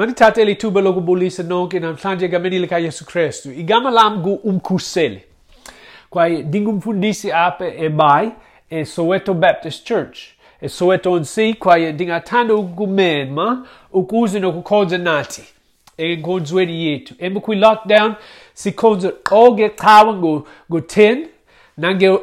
Manithathe lithuba lokubulisa nonke namhlanje egameni likaYesu Kristu. Igama lami ngu-Umkhuseli. Kwaye ndingumfundisi apha eBay eSoweto Baptist Church. eSoweto NC kwaye ndingathanda ukumema ukuze nokukhonza nathi enkonzweni yethu. Emva kwi-lockdown sikhonza qho ngeqhawe ngo-10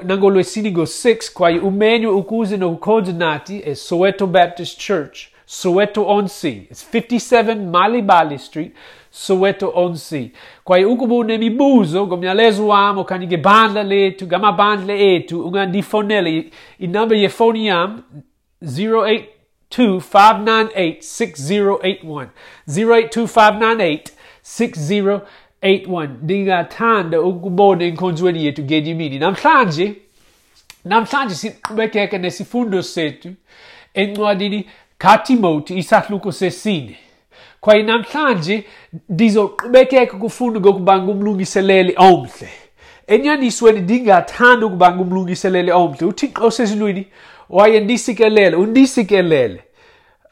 nangolwesine ngo-6 kwaye umenywe ukuze nokukhonza nathi eSoweto Baptist Church. Soweto on Sea. It's 57 Malibali Street, Soweto on Sea. Kwaye ukuba unemibuzo ngomyalezo wam okanye ngebandla lethu ngamabandla ethu ungandifonele ye yefoni yam 082 598 082 598 ndingathanda ukubona enkonzweni yethu ngenyimini namhlanje namhlanje siqhubekeka nesifundo sethu encwadini kaTimoti isahluko sesine. Kwaye namhlanje ndizoqhubekeka kufunda ngokuba ngumlungiseleli omhle. Enyanisweni ndingathanda ukuba ngumlungiseleli omhle. Uthixo osezulwini waye ndisikelele undisikelele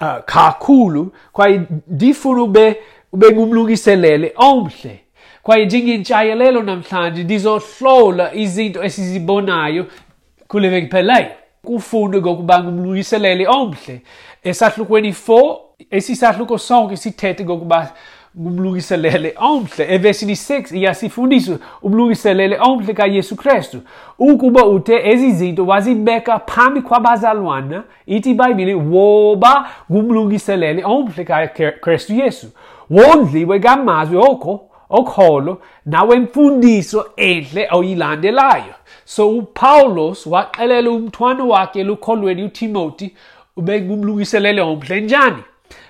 uh, kakhulu. Kwaye ndifuna ube ube ngumlungiselele omhle. Kwaye njengentshayelelo namhlanje ndizohlola izinto esizibonayo kule veki phelayo kufunde ngokuba ngumlungiseleli omhle. Esahlukweni 4 esisahluko sonke sithethe ngokuba ngumlungiselele omhle. Evesini 6 iyasifundisa umlungiselele omhle kayesu kristu. Ukuba uthe ezi zinto wazibeka phambi kwabazalwana ithi ibhayibhile woba ngumlungiselele omhle kakristu yesu. Wondliwe kamazwi oko okholo nawemfundiso enhle oyilandelayo. So upawulos waxelela umthwano wakhe lukholweni utimoti ube ngumlungiselele omhle njani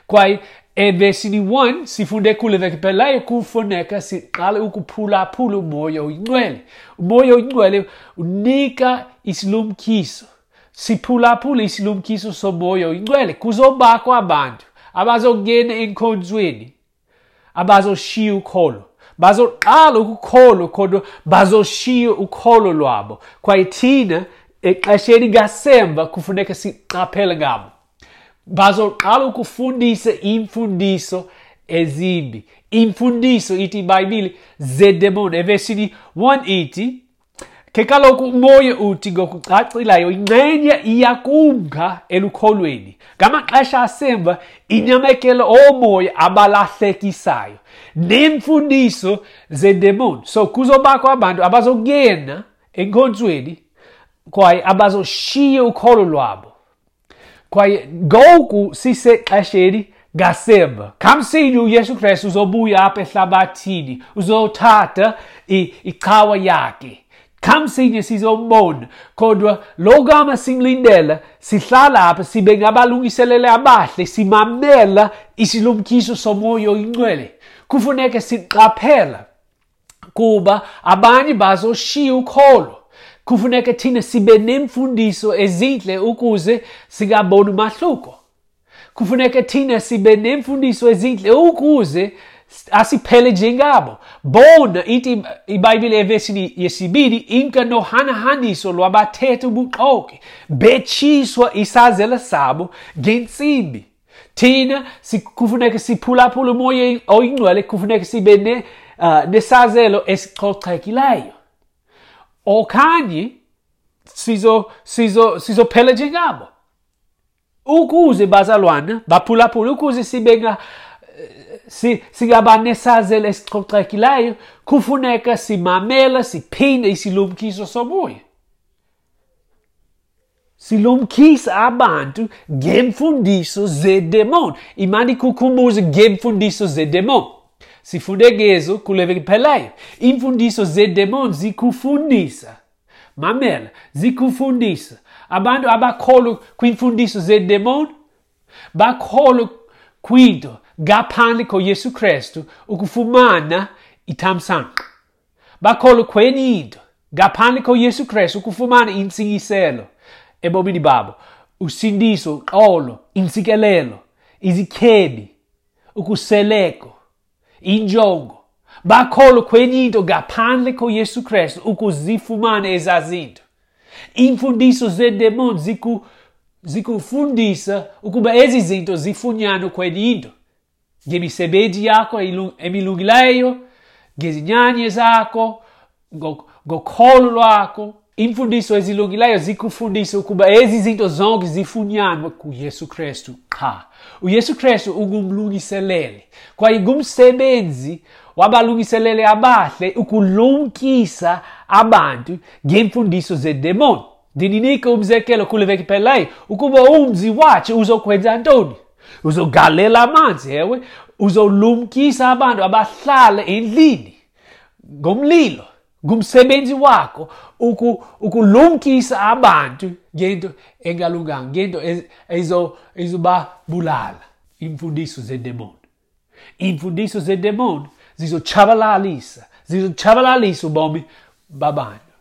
kwaye evesini 1 sifunde kule veki phelayo kufuneka siqale ukuphulaphula umoya oyingcwele umoya oyingcwele unika isilumkiso siphulaphule isilumkiso somoya oyingcwele kuzobakho abantu abazongena enkonzweni abazoshiya ukholo bazoqala ukukholwa kodwa bazoshiya ukholo lwabo. Kwaye thina exesheni ngasemva kufuneka siqaphele ngabo. Bazoqala ukufundisa imfundiso ezimbi. Imfundiso ithi ibhayibhile zedemoni evesini 1 ithi ke kaloku umoya uthi ngokucacilayo ingxenye iyakumka elukholweni ngamaxesha asemva inyamekela omoya abalahlekisayo. Nemfundiso zedemoni so kuzobakho abantu abazokuyena enkonzweni kwaye abazoshiya ukholo lwabo. Kwaye ngoku sisexesheni ngasemva. Kamsini uyesu kristu uzobuya apha ehlabathini uzothatha ichawa yakhe. Kamsinye sizombona. Kodwa lokama simlindela sihlala apha sibe ngabalungiselele abahle simamela isilumkiso somoya oyingcwele. Kufuneka siqaphela kuba abanye bazoshiya ukholo. Kufuneka thina sibe nemfundiso ezinhle ukuze singaboni umahluko. Kufuneka thina sibe nemfundiso ezinhle ukuze asiphele njengabo. Bona ithi ibhayibhile evesini yesibili inka nohanahaniso lwabathetha ubuxoki betshiswa isazela sabo ngensimbi. Thina kufuneka siphulaphule umoya oyingcwele kufuneka sibe uh, nesazelo esicocekileyo okanye sizo sizo sizophela njengabo ukuze bazalwana baphulaphule ukuze sibe nga si, singaba nesazelo esicocekileyo kufuneka simamela siphinde isilumkiso somoya. Silumkisa abantu ngemfundiso zedemoni. Imani kukhumbuze ngemfundiso zedemoni. Sifunde ngezo iimfundiso zedemoni zikufundisa. Mamela zikufundisa. Abantu abakholwa kwiimfundiso zedemoni bakholwa kwinto ngaphandle koyesu kristu ukufumana ithamsanqa. Bakholwa kwenye into ngaphandle koyesu kristu ukufumana intsikiselo ebomini babo usindiso uxolo intsikelelo izikhebi ukuseleko injongo bakholwa kwenye into ngaphandle koyesu kristu ukuzifumana ezazinto imfundiso zedemoni ziku zikufundisa ukuba ezi zinto zifunyanwe kwenye into ngemisebenzi yakho emilungileyo ngezinyanye zakho ngokholo lwakho imfundiso ezilungileyo zikufundisa ukuba ezi zinto zonke zifunyanwe kuyesu kristu qha. Uyesu kristu ungumlungiselele kwaye ngumsebenzi wabalungiselele abahle ukulumkisa abantu ngemfundiso zedemoni ndininike umzekelo kule veki phelayo ukuba umzi wathi uzokwenza ntoni? Uzogalela amanzi ewe. Uzolumkisa abantu abahlala endlini ngomlilo ngumsebenzi wakho ukulumkisa abantu ngento engalunganga ngento ezobabulala imfundiso zedemoni. Imfundiso zedemoni zizochabalalisa zizochabalalisa ubomi babantu.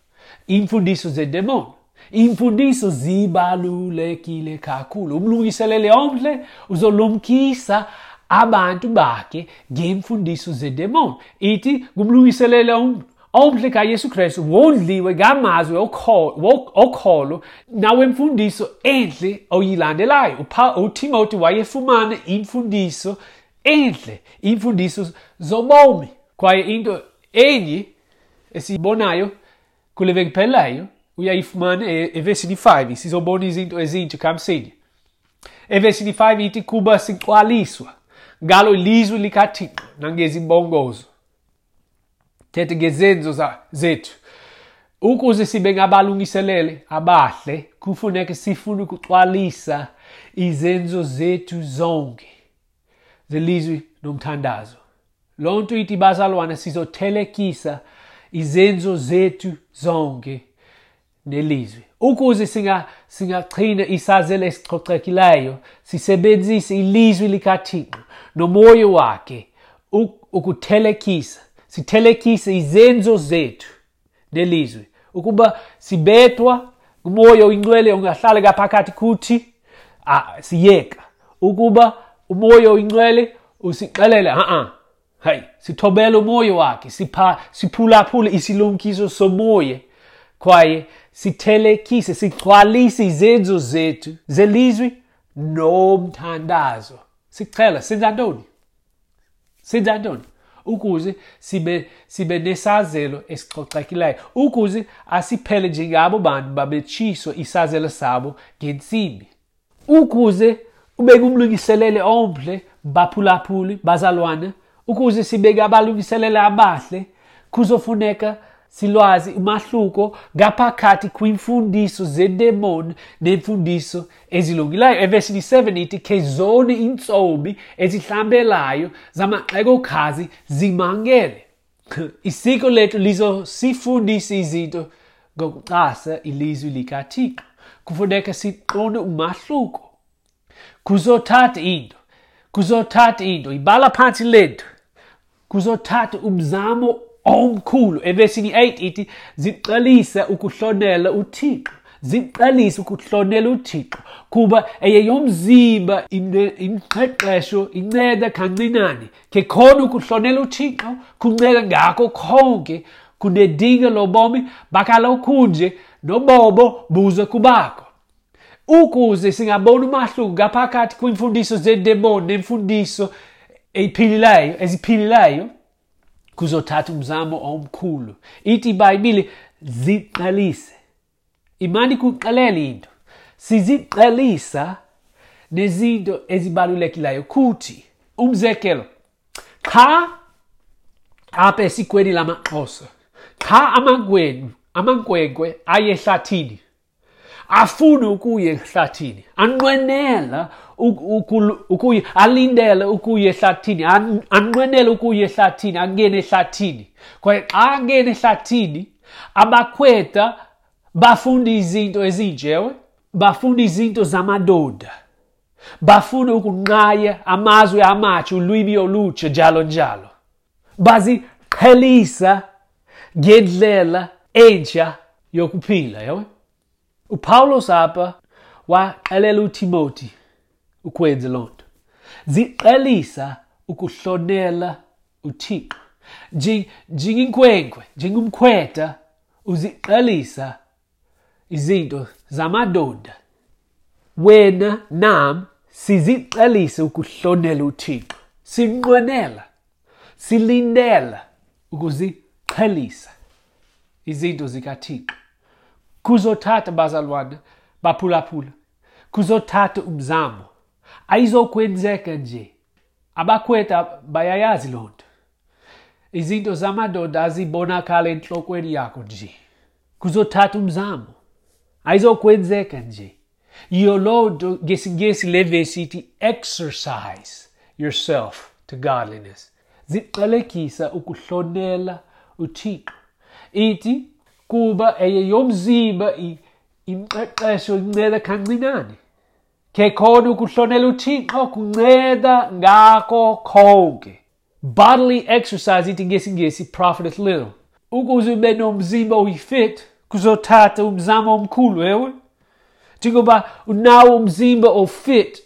Imfundiso zedemoni imfundiso zibalulekile kakhulu. Umlungiselele omhle uzolumkisa abantu bakhe ngemfundiso zedemoni. Ithi kumlungiselele omhle kayesu kristu wondliwe ngamazwi okholo nawemfundiso enhle oyilandelayo. Utimoti wayefumana imfundiso enhle imfundiso zobomi. Kwaye into enye esiyibonayo kule veki phelayo uyayifumana evesini 5 sizobona izinto ezintsha kamsinye evesini 5 ithi kuba sicwaliswa ngalo ilizwi likathixo nangezimbongozo thethe ngezenzo zethu. Ukuze sibe ngabalungiselele abahle kufuneka sifune ukuxwalisa izenzo zethu zonke zelizwi nomthandazo. Loo nto ithi bazalwana sizothelekisa izenzo zethu zonke nelizwi ukuze singachina singa isazelo esicocekileyo sisebenzise ilizwi likathixo nomoya wakhe ukuthelekisa sithelekise izenzo zethu nelizwi ukuba sibethwa umoya oyingcwele ungahlala kaphakathi kuthi siyeka. Ukuba umoya oyingcwele usixelele a hayi sithobela umoya wakhe siphulaphule isilumkiso somoya. Kwaye sithelekise sigcwalise izenzo zethu zelizwi nomthandazo. Sicela senza ntoni? Senza ntoni? Ukuze sibe sibe nesazelo esicocekileyo ukuze asiphele njengabo bantu babetshiswa isazelo sabo ngensimbi. Ukuze ubeke umlungiselele omhle baphulaphuli bazalwane. Ukuze sibeke abalungiselele abahle kuzofuneka silwazi umahluko ngaphakathi kwimfundiso zedemoni nemfundiso ezilungileyo. Evesini 7 ithi kezoni intsomi ezihlambelayo zamaxekokazi zimangele. Isiko lethu lizosifundisa izinto ngokuxasa ilizwi likathixo. Kufuneka siqonde umahluko. Kuzothatha into kuzothatha into ibala phansi lethu. Kuzothatha umzamo omkhulu evesini 8 ithi ziqalisa ukuhlonela uthixo. Ziqalisa ukuhlonela uthixo kuba eyeyomzimba imqeqesho inceda kancinane. Ke khona ukuhlonela uthixo kunceda ngakho konke kunedinga lobomi bakaloku nje nobobo buze kubakho. Ukuze singabona umahluko ngaphakathi kwimfundiso zedemoni nemfundiso eziphilileyo eziphilileyo kuzothatha umzamo omkhulu. Ithi ibhayibhile ziqalise. Imani kuqalela into. Siziqalisa nezinto ezibalulekileyo kuthi umzekelo cha apha esikweni lamaxhosa cha amankwenkwe aye ehlathini afune ukuya ehlathini. Anqwenela ukuya alindele ukuya ehlathini. Anqwenele ukuya ehlathini angene ehlathini. Kwaye xa angene ehlathini abakhweta bafunda izinto ezinjewe bafunda izinto zamadoda. Bafuna ukunqaya amazwi amatsha ulwimi olutsha njalo njalo. Baziqhelisa ngendlela entsha yokuphila yawe? Upawulos apha waxelela utimoti ukwenza loo nto. Ziqelisa ukuhlonela uthixo. Njenginkwenkwe njengumkhwetha uziqelisa izinto zamadoda. Wena nam siziqelise ukuhlonela uthixo. Sinqwenela silindela ukuziqhelisa izinto zikaThixo. Kuzothatha bazalwane baphulaphula kuzothatha umzamo. Ayizokwenzeka nje. Abakhwetha bayayazi loo nto. Izinto zamadoda azibonakala entlokweni yakho nje. Kuzothatha umzamo. Ayizokwenzeka nje. Yiyo loo nto ngesingesi le vesi ithi exercise yourself to godliness. Ziqalekisa ukuhlonela uthixo. Ithi kuba eyeyomzimba imqeqesho inceda kancinane. Ke khona ukuhlonela uthixo kunceda ngako konke. Bodily exercise ithi ngesingesi profiteth little. Ukuze ube nomzimba oyi-fit kuzothatha umzamo omkhulu ewe. Njengoba unawo umzimba ofit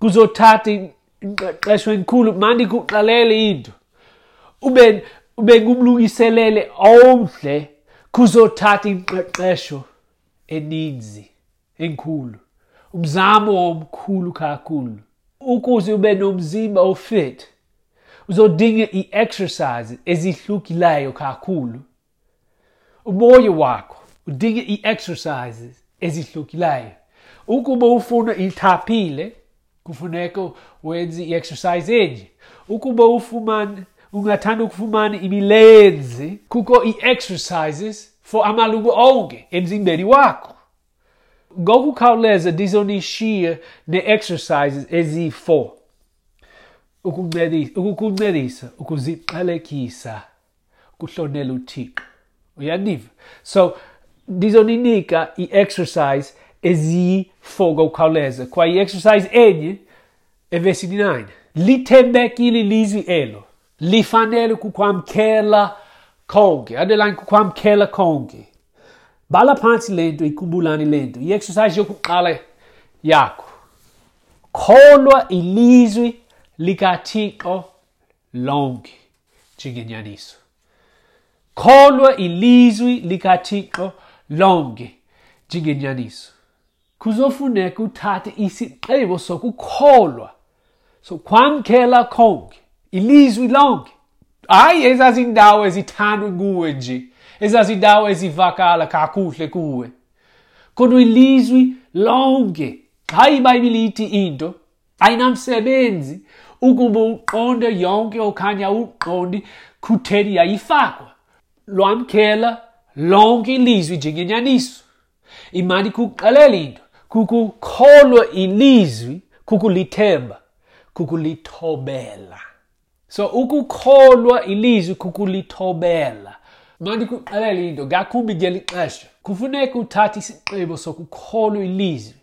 kuzothatha ingqeqesho enkulu mandi kuqalele into. Ube ube ngumlungiselele omhle. Kuzothatha ingqeqesho eninzi enkulu. Umzamo omkhulu kakhulu. Ukuze ube nomzimba ofit uzodinga i-exercise ezihlukileyo kakhulu. Umoya wakho udinga i-exercises ezihlukileyo ukuba ufuna ithaphile kufuneka wenze i-exercise enje. Ukuba ufumane ungathanda ukufumana imilenzi kuko i-exercises for amalungu onke emzimbeni wakho. Ngokukhawuleza ndizonishiya ne-exercises eziyi-4 ukukuncedisa ukuziqalekisa ukuhlonela uthixo. Uyandiva so ndizoninika i-exercise eziyi-4 ngokukhawuleza kwa i-exercise enye evesini 9 lithembekile lizwi elo lifanele kukwamkela konke underline kukwamkela konke bhala phansi le nto ikhumbulani le nto. I-exercise yokuqala yakho. Kholwa ilizwi likathixo lonke njengenyaniso. Kholwa ilizwi likathixo lonke njengenyaniso. Kuzofuneka uthathe isiqebo sokukholwa sokwamkela konke ilizwi hayi ezazindawo ezithandwe kuwe nje ezazindawo ezivakala kakuhle kuwe. Kodwa ilizwi lonke hayi ibhayibhile ithi into ayinamsebenzi ukuba uqonde yonke okhanya uqondi kutheni yayifakwa. Lwamkela lonke ilizwi njengenyaniso. Imani kuqalela into kukukholwa ilizwi kukulithemba kukulithobela. So ukukholwa ilizwi kukulithobela. Mandi kuqalela into ngakumbi ngeli xesha kufuneka uthathe isiqebo sokukholwa ilizwi.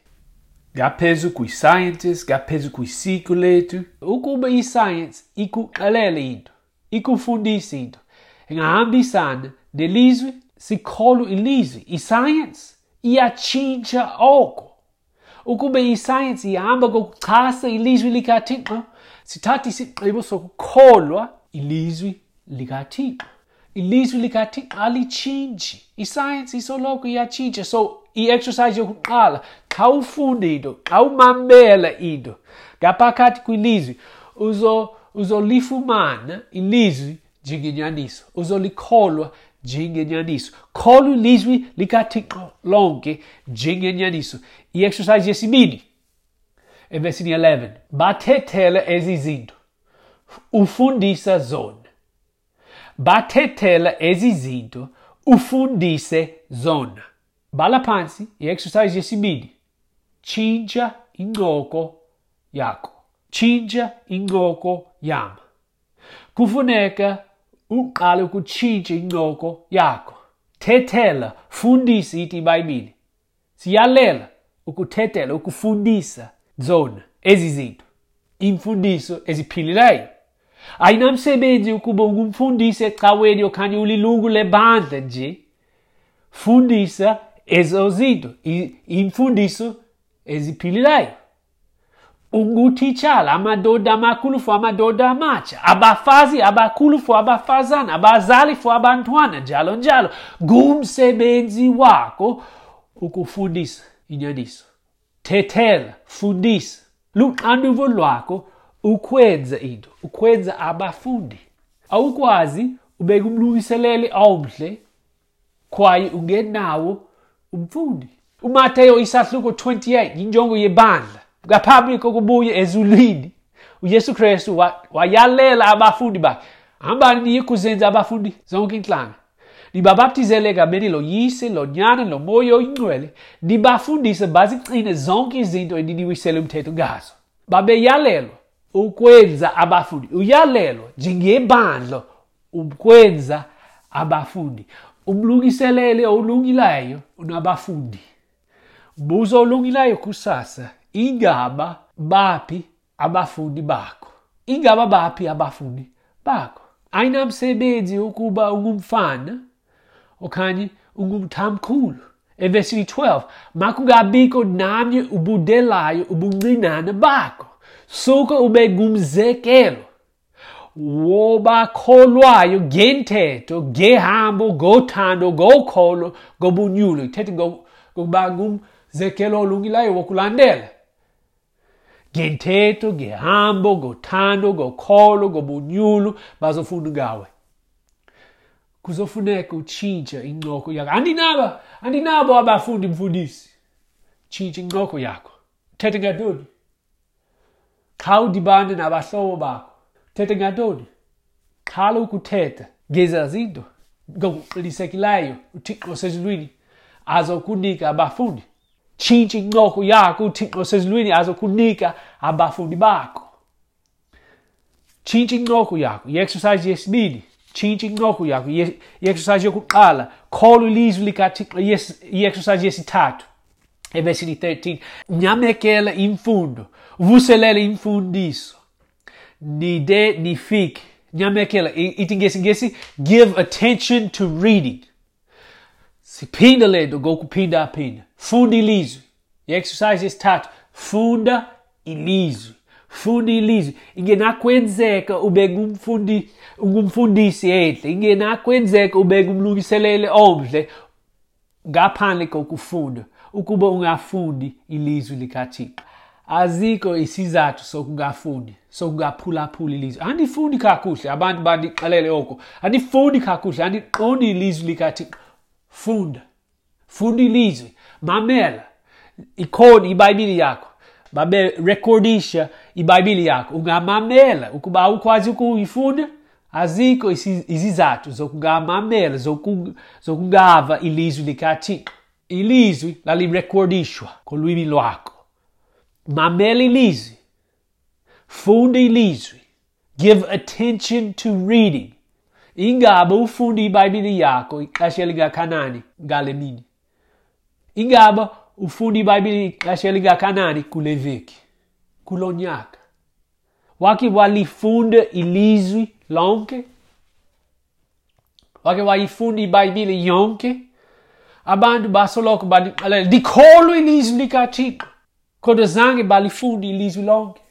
Ngaphezu kwi-scientist ngaphezu kwisiko lethu ukuba isayensi ikuqalele into ikufundise into ingahambisana nelizwi sikholwa ilizwi. Isayensi iyatshintsha oko. Ukuba isayensi ihamba kokuchasa ilizwi likathixo sithatha isigqibo sokukholwa ilizwi likathixo. Ilizwi likathixo alitshintshi. Isayensi isoloko iyatshintsha. So i-exercise yokuqala xa ufunda into xa umamela into ngaphakathi kwilizwi uzolifumana ilizwi njengenyaniso uzolikholwa njengenyaniso. Kholwa ilizwi likathixo lonke njengenyaniso. I-exercise yesibini evesini 11 bathethela ezi zinto ufundisa zona. Bathethela ezi zinto ufundise zona. Bhala phansi i-exercise yesibini tshintsha incoko yakho. Tshintsha incoko yama. Kufuneka uqale ukutshintsha incoko yakho. Thethela fundisa ithi ibhayibhile. Siyalela ukuthethela ukufundisa zona ezi zinto imfundiso eziphilileyo. Ayinamsebenzi ukuba ungumfundisi ecaweni okanye ulilungu lebandla nje. Fundisa ezo zinto imfundiso eziphilileyo. Ungutitshala amadoda amakhulu for amadoda amatsha abafazi abakhulu for abafazana abazali for abantwana njalo njalo. Ngumsebenzi wakho ukufundisa inyaniso. Thethela fundisa luxanduvo lwakho ukwenza into ukwenza abafundi. Awukwazi ubeka umlungiselele omhle kwaye ungenawo umfundi. uMateyu isahluko 28 injongo yebandla. Ngaphambi kokubuya ezulwini uYesu Kristu wayalela abafundi bakhe hambani niye kuzenza abafundi zonke inhlanga nibabaptizele egameni loyise lonyana lomoya oyingcwele nibafundise bazigcine zonke izinto eniniwisele umthetho ngazo. Babeyalelwa ukwenza abafundi. Uyalelwa njengebandla ukwenza abafundi. Umlungiselele olungileyo unabafundi. Buzo olungileyo kusasa ingaba baphi abafundi bakho? Ingaba baphi abafundi bakho? Ayinamsebenzi ukuba ungumfana okanye ungumthamkhulu evesini 12 makungabikho namnye ubudelayo ubuncinane bakho suke ube ngumzekelo wobakholwayo ngentetho ngehambo ngothando ngokholo ngobunyulo ithethe ngokuba ngumzekelo olungileyo wokulandela ngentetho ngehambo ngothando ngokholo ngobunyulu bazofunda ngawe kuzofuneka utshintshe incoko yakho. Andinaba andinabo abafundi mfundisi. Tshintshe incoko yakho. Thethe ngantoni? Xa udibane nabahlobo bakho. Thethe ngantoni? Qhala ukuthetha. Ngeza zinto. Ngokuqinisekileyo uthixo sezulwini azokunika abafundi. Tshintsha incoko yakho uthixo sezulwini azokunika abafundi bakho. Tshintsha incoko yakho. I-exercise yesibili tshintsha incoko yakho i-exercise yokuqala. Kholwa ilizwi likathixo i-exercise yesithathu evesini 13 nyamekela imfundo vuselele imfundiso. Nide nifike. Nyamekela ithi ngesingesi give attention to reading. Siphinda le nto ngokuphindaphinda funda ilizwi. I-exercise yesithathu funda ilizwi funda ilizwi ingenakwenzeka ube ngumfundi ungumfundisi enhle ingenakwenzeka ube ngumlungiselele omhle ngaphandle kokufunda ukuba ungafundi ilizwi likathixo. Azikho isizathu sokungafundi sokungaphulaphula ilizwi. Andifundi kakuhle abantu bandixelele oko. Andifundi kakuhle andiqondi ilizwi likathixo. Funda funda ilizwi. Mamela ikhona ibhayibhili yakho. Baberekordisha ibhayibhili yakho ungamamela ukuba awukwazi ukuyifunda azikho izizathu zokungamamela zokungava ilizwi likathixo. Ilizwi lalirekordishwa kolwimi lwakho. Mamela ilizwi. Funda ilizwi. Give attention to reading. Ingabe ufunda ibhayibhili yakho ixesha elingakanani ngale mini? Ingabe ufunda ibhayibhili ixesha elingakanani kule veki? Kulo nyaka wake walifunda ilizwi lonke. Wake wayifunda ibhayibhili yonke. Abantu basoloko ndikholwa ilizwi likathixo. Kodwa zange balifunda ilizwi lonke.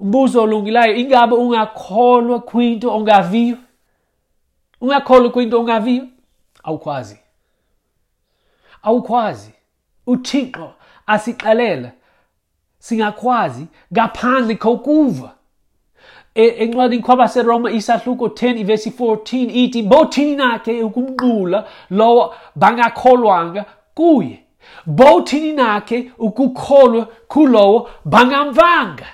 Umbuzo olungileyo ingabe ungakholwa kwinto ongaviyo? Ungakholwa kwinto ongaviyo? Awukwazi. Awukwazi. Uthixo asixelela singakwazi ngaphandle kokuva. Encwadini kwabaseroma isahluko 10 ivesi 14 ithi bothini nakhe ukumnqula lowo bangakholwanga kuye? Bothini nakhe ukukholwa kulowo bangamvanga?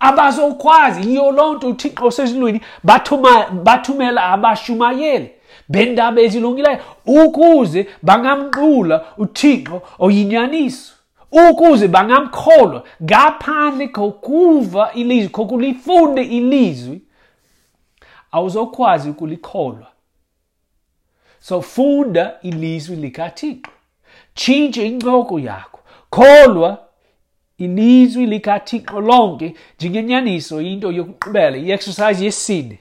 Abazokwazi yiyo loo nto uthixo osezulwini bathumela abashumayeli bendaba ezilungileyo ukuze bangamnqula uthixo oyinyaniso. Ukuze bangamkholwa ngaphandle kokuva ilizwi kokulifunde ilizwi awuzokwazi ukulikholwa. So funda ilizwi likathixo. Tshintshe incoko yakho. Kholwa ilizwi likathixo lonke njengenyaniso into yokugqibela i-exercise yesine.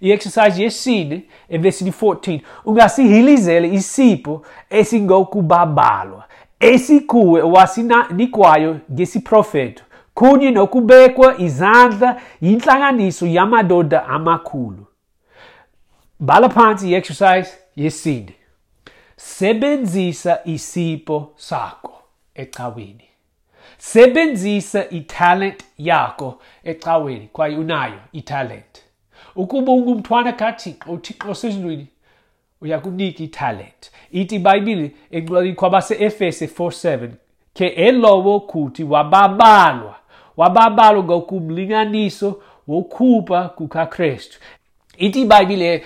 I-exercise yesine evesini 14 ungasihilizele isipho esingokubabalwa. Esikuwe wasinikwayo ngesiprofeto kunye nokubekwa izandla yinhlanganiso yamadoda amakhulu. Bhala phansi i-exercise yesine. Sebenzisa isipho sakho ecaweni. Sebenzisa italent yakho ecaweni kwaye unayo italent. Ukuba ungumthwana kathixo uthixo osezulwini uyakunika italent ithi ibhayibhile kwabase-efese 47 ke elowo kuthi wababalwa. Wababalwa ngokumlinganiso wokhupha kukakristu ithi ibhayibhile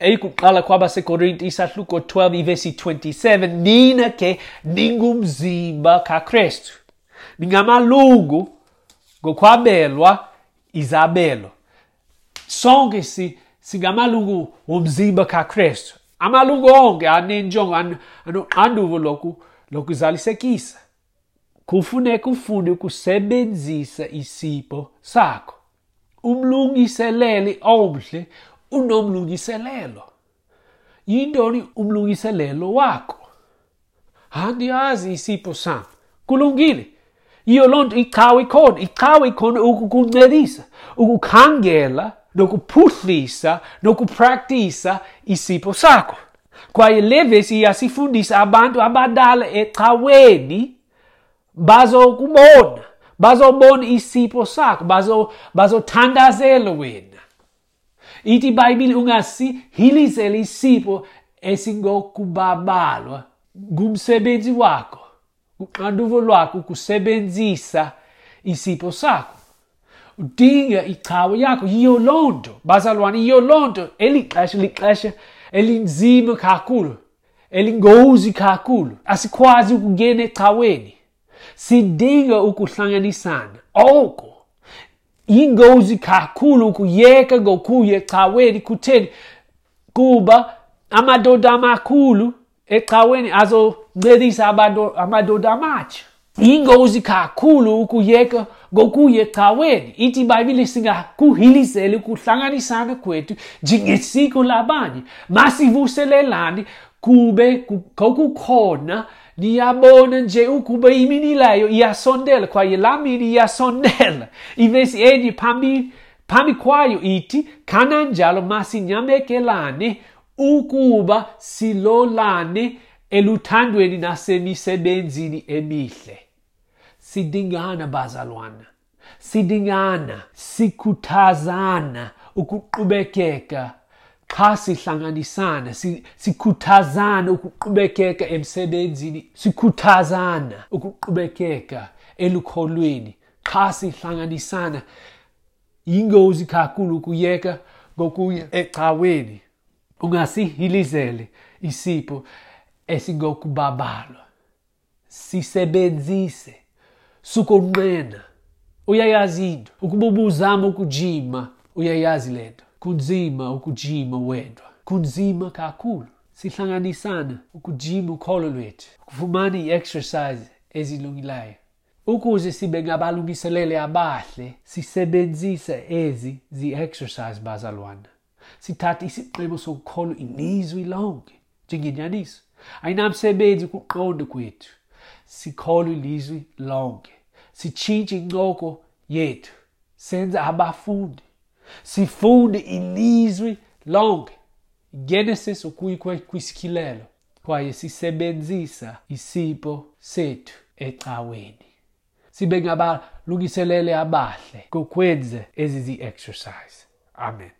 eyikuqala kwabasekorinti isahluko 12 ivesi 27 nina ke ningumzimba kakristu ningamalungu ngokwabelwa izabelo. Sonke si singamalungu womzimba kakristu amalungu onke anenjongo anoxanduvo loku lokuzalisekisa. Kufuneka ufunde ukusebenzisa isipho sakho. Umlungiseleli omhle unomlungiselelo. Yintoni umlungiselelo wakho? Andiyazi isipho sam kulungile? Yiyo loo nto icawe ikhona icawe ikhona ukukuncedisa ukukhangela nokuphuhlisa nokupraktisa isipho sakho. Kwaye le vesi iyasifundisa abantu abadala ecaweni bazokubona bazobona isipho sakho bazothandazela wena. Ithi ibhayibhile ungasihilizela isipho esingokubabalwa ngumsebenzi wakho uxanduvo lwakho ukusebenzisa isipho sakho. Udinga ichawe yakho yiyo loo nto. Bazalwane yiyo loo nto. Eli xesha lixesha elinzima kakhulu elingozi kakhulu. Asikwazi ukungena ecaweni sidinga ukuhlanganisana. Oko yingozi kakhulu ukuyeka ngokuya ecaweni kutheni? Kuba amadoda amakhulu ecaweni azoncedisa amadoda amatsha. Yingozi kakhulu ukuyeka ngokuya ecaweni ithi ibhayibhile singakuhiliseli ukuhlanganisana kwethu njengesiko labanye. Masivuselelani kube kokukhona niyabona nje ukuba imini layo iyasondela kwaye laa mini iyasondela. Ivesi enye phambi phambi kwayo ithi kananjalo masinyamekelane ukuba silolane eluthandweni nasemisebenzini emihle. Sidingana bazalwana sidingana sikhuthazana ukuqhubekeka. Xa sihlanganisana sikhuthazana ukuqhubekeka emsebenzini. Sikhuthazana ukuqhubekeka elukholweni. Xa sihlanganisana yingozi kakhulu ukuyeka ngokuya ecaweni. Ungasihilizele isipho esingokubabalwa. Sisebenzise sukonqena uyayazi into ukuba ubuzama ukujima uyayazi le nto. Kunzima ukujima wedwa kunzima kakhulu. Sihlanganisana ukujima ukholo lwethu kufumana i-exercise ezilungileyo. Ukuze sibe ngabalungiselele abahle sisebenzisa ezi zi-exercise bazalwana. Sithathe isiqebo sokukholwa ilizwi lonke njengenyaniso. Ayinamsebenzi ukuqonda kwethu. Sikholwe ilizwi lonke sitshintshe incoko yethu senze abafundi. Sifunde ilizwi lonke. Genesis ukuyi kwisikhilelo kwaye sisebenzisa isipho sethu ecaweni. Sibe ngabalungiselele abahle kokwenze ezi zi-exercise amen.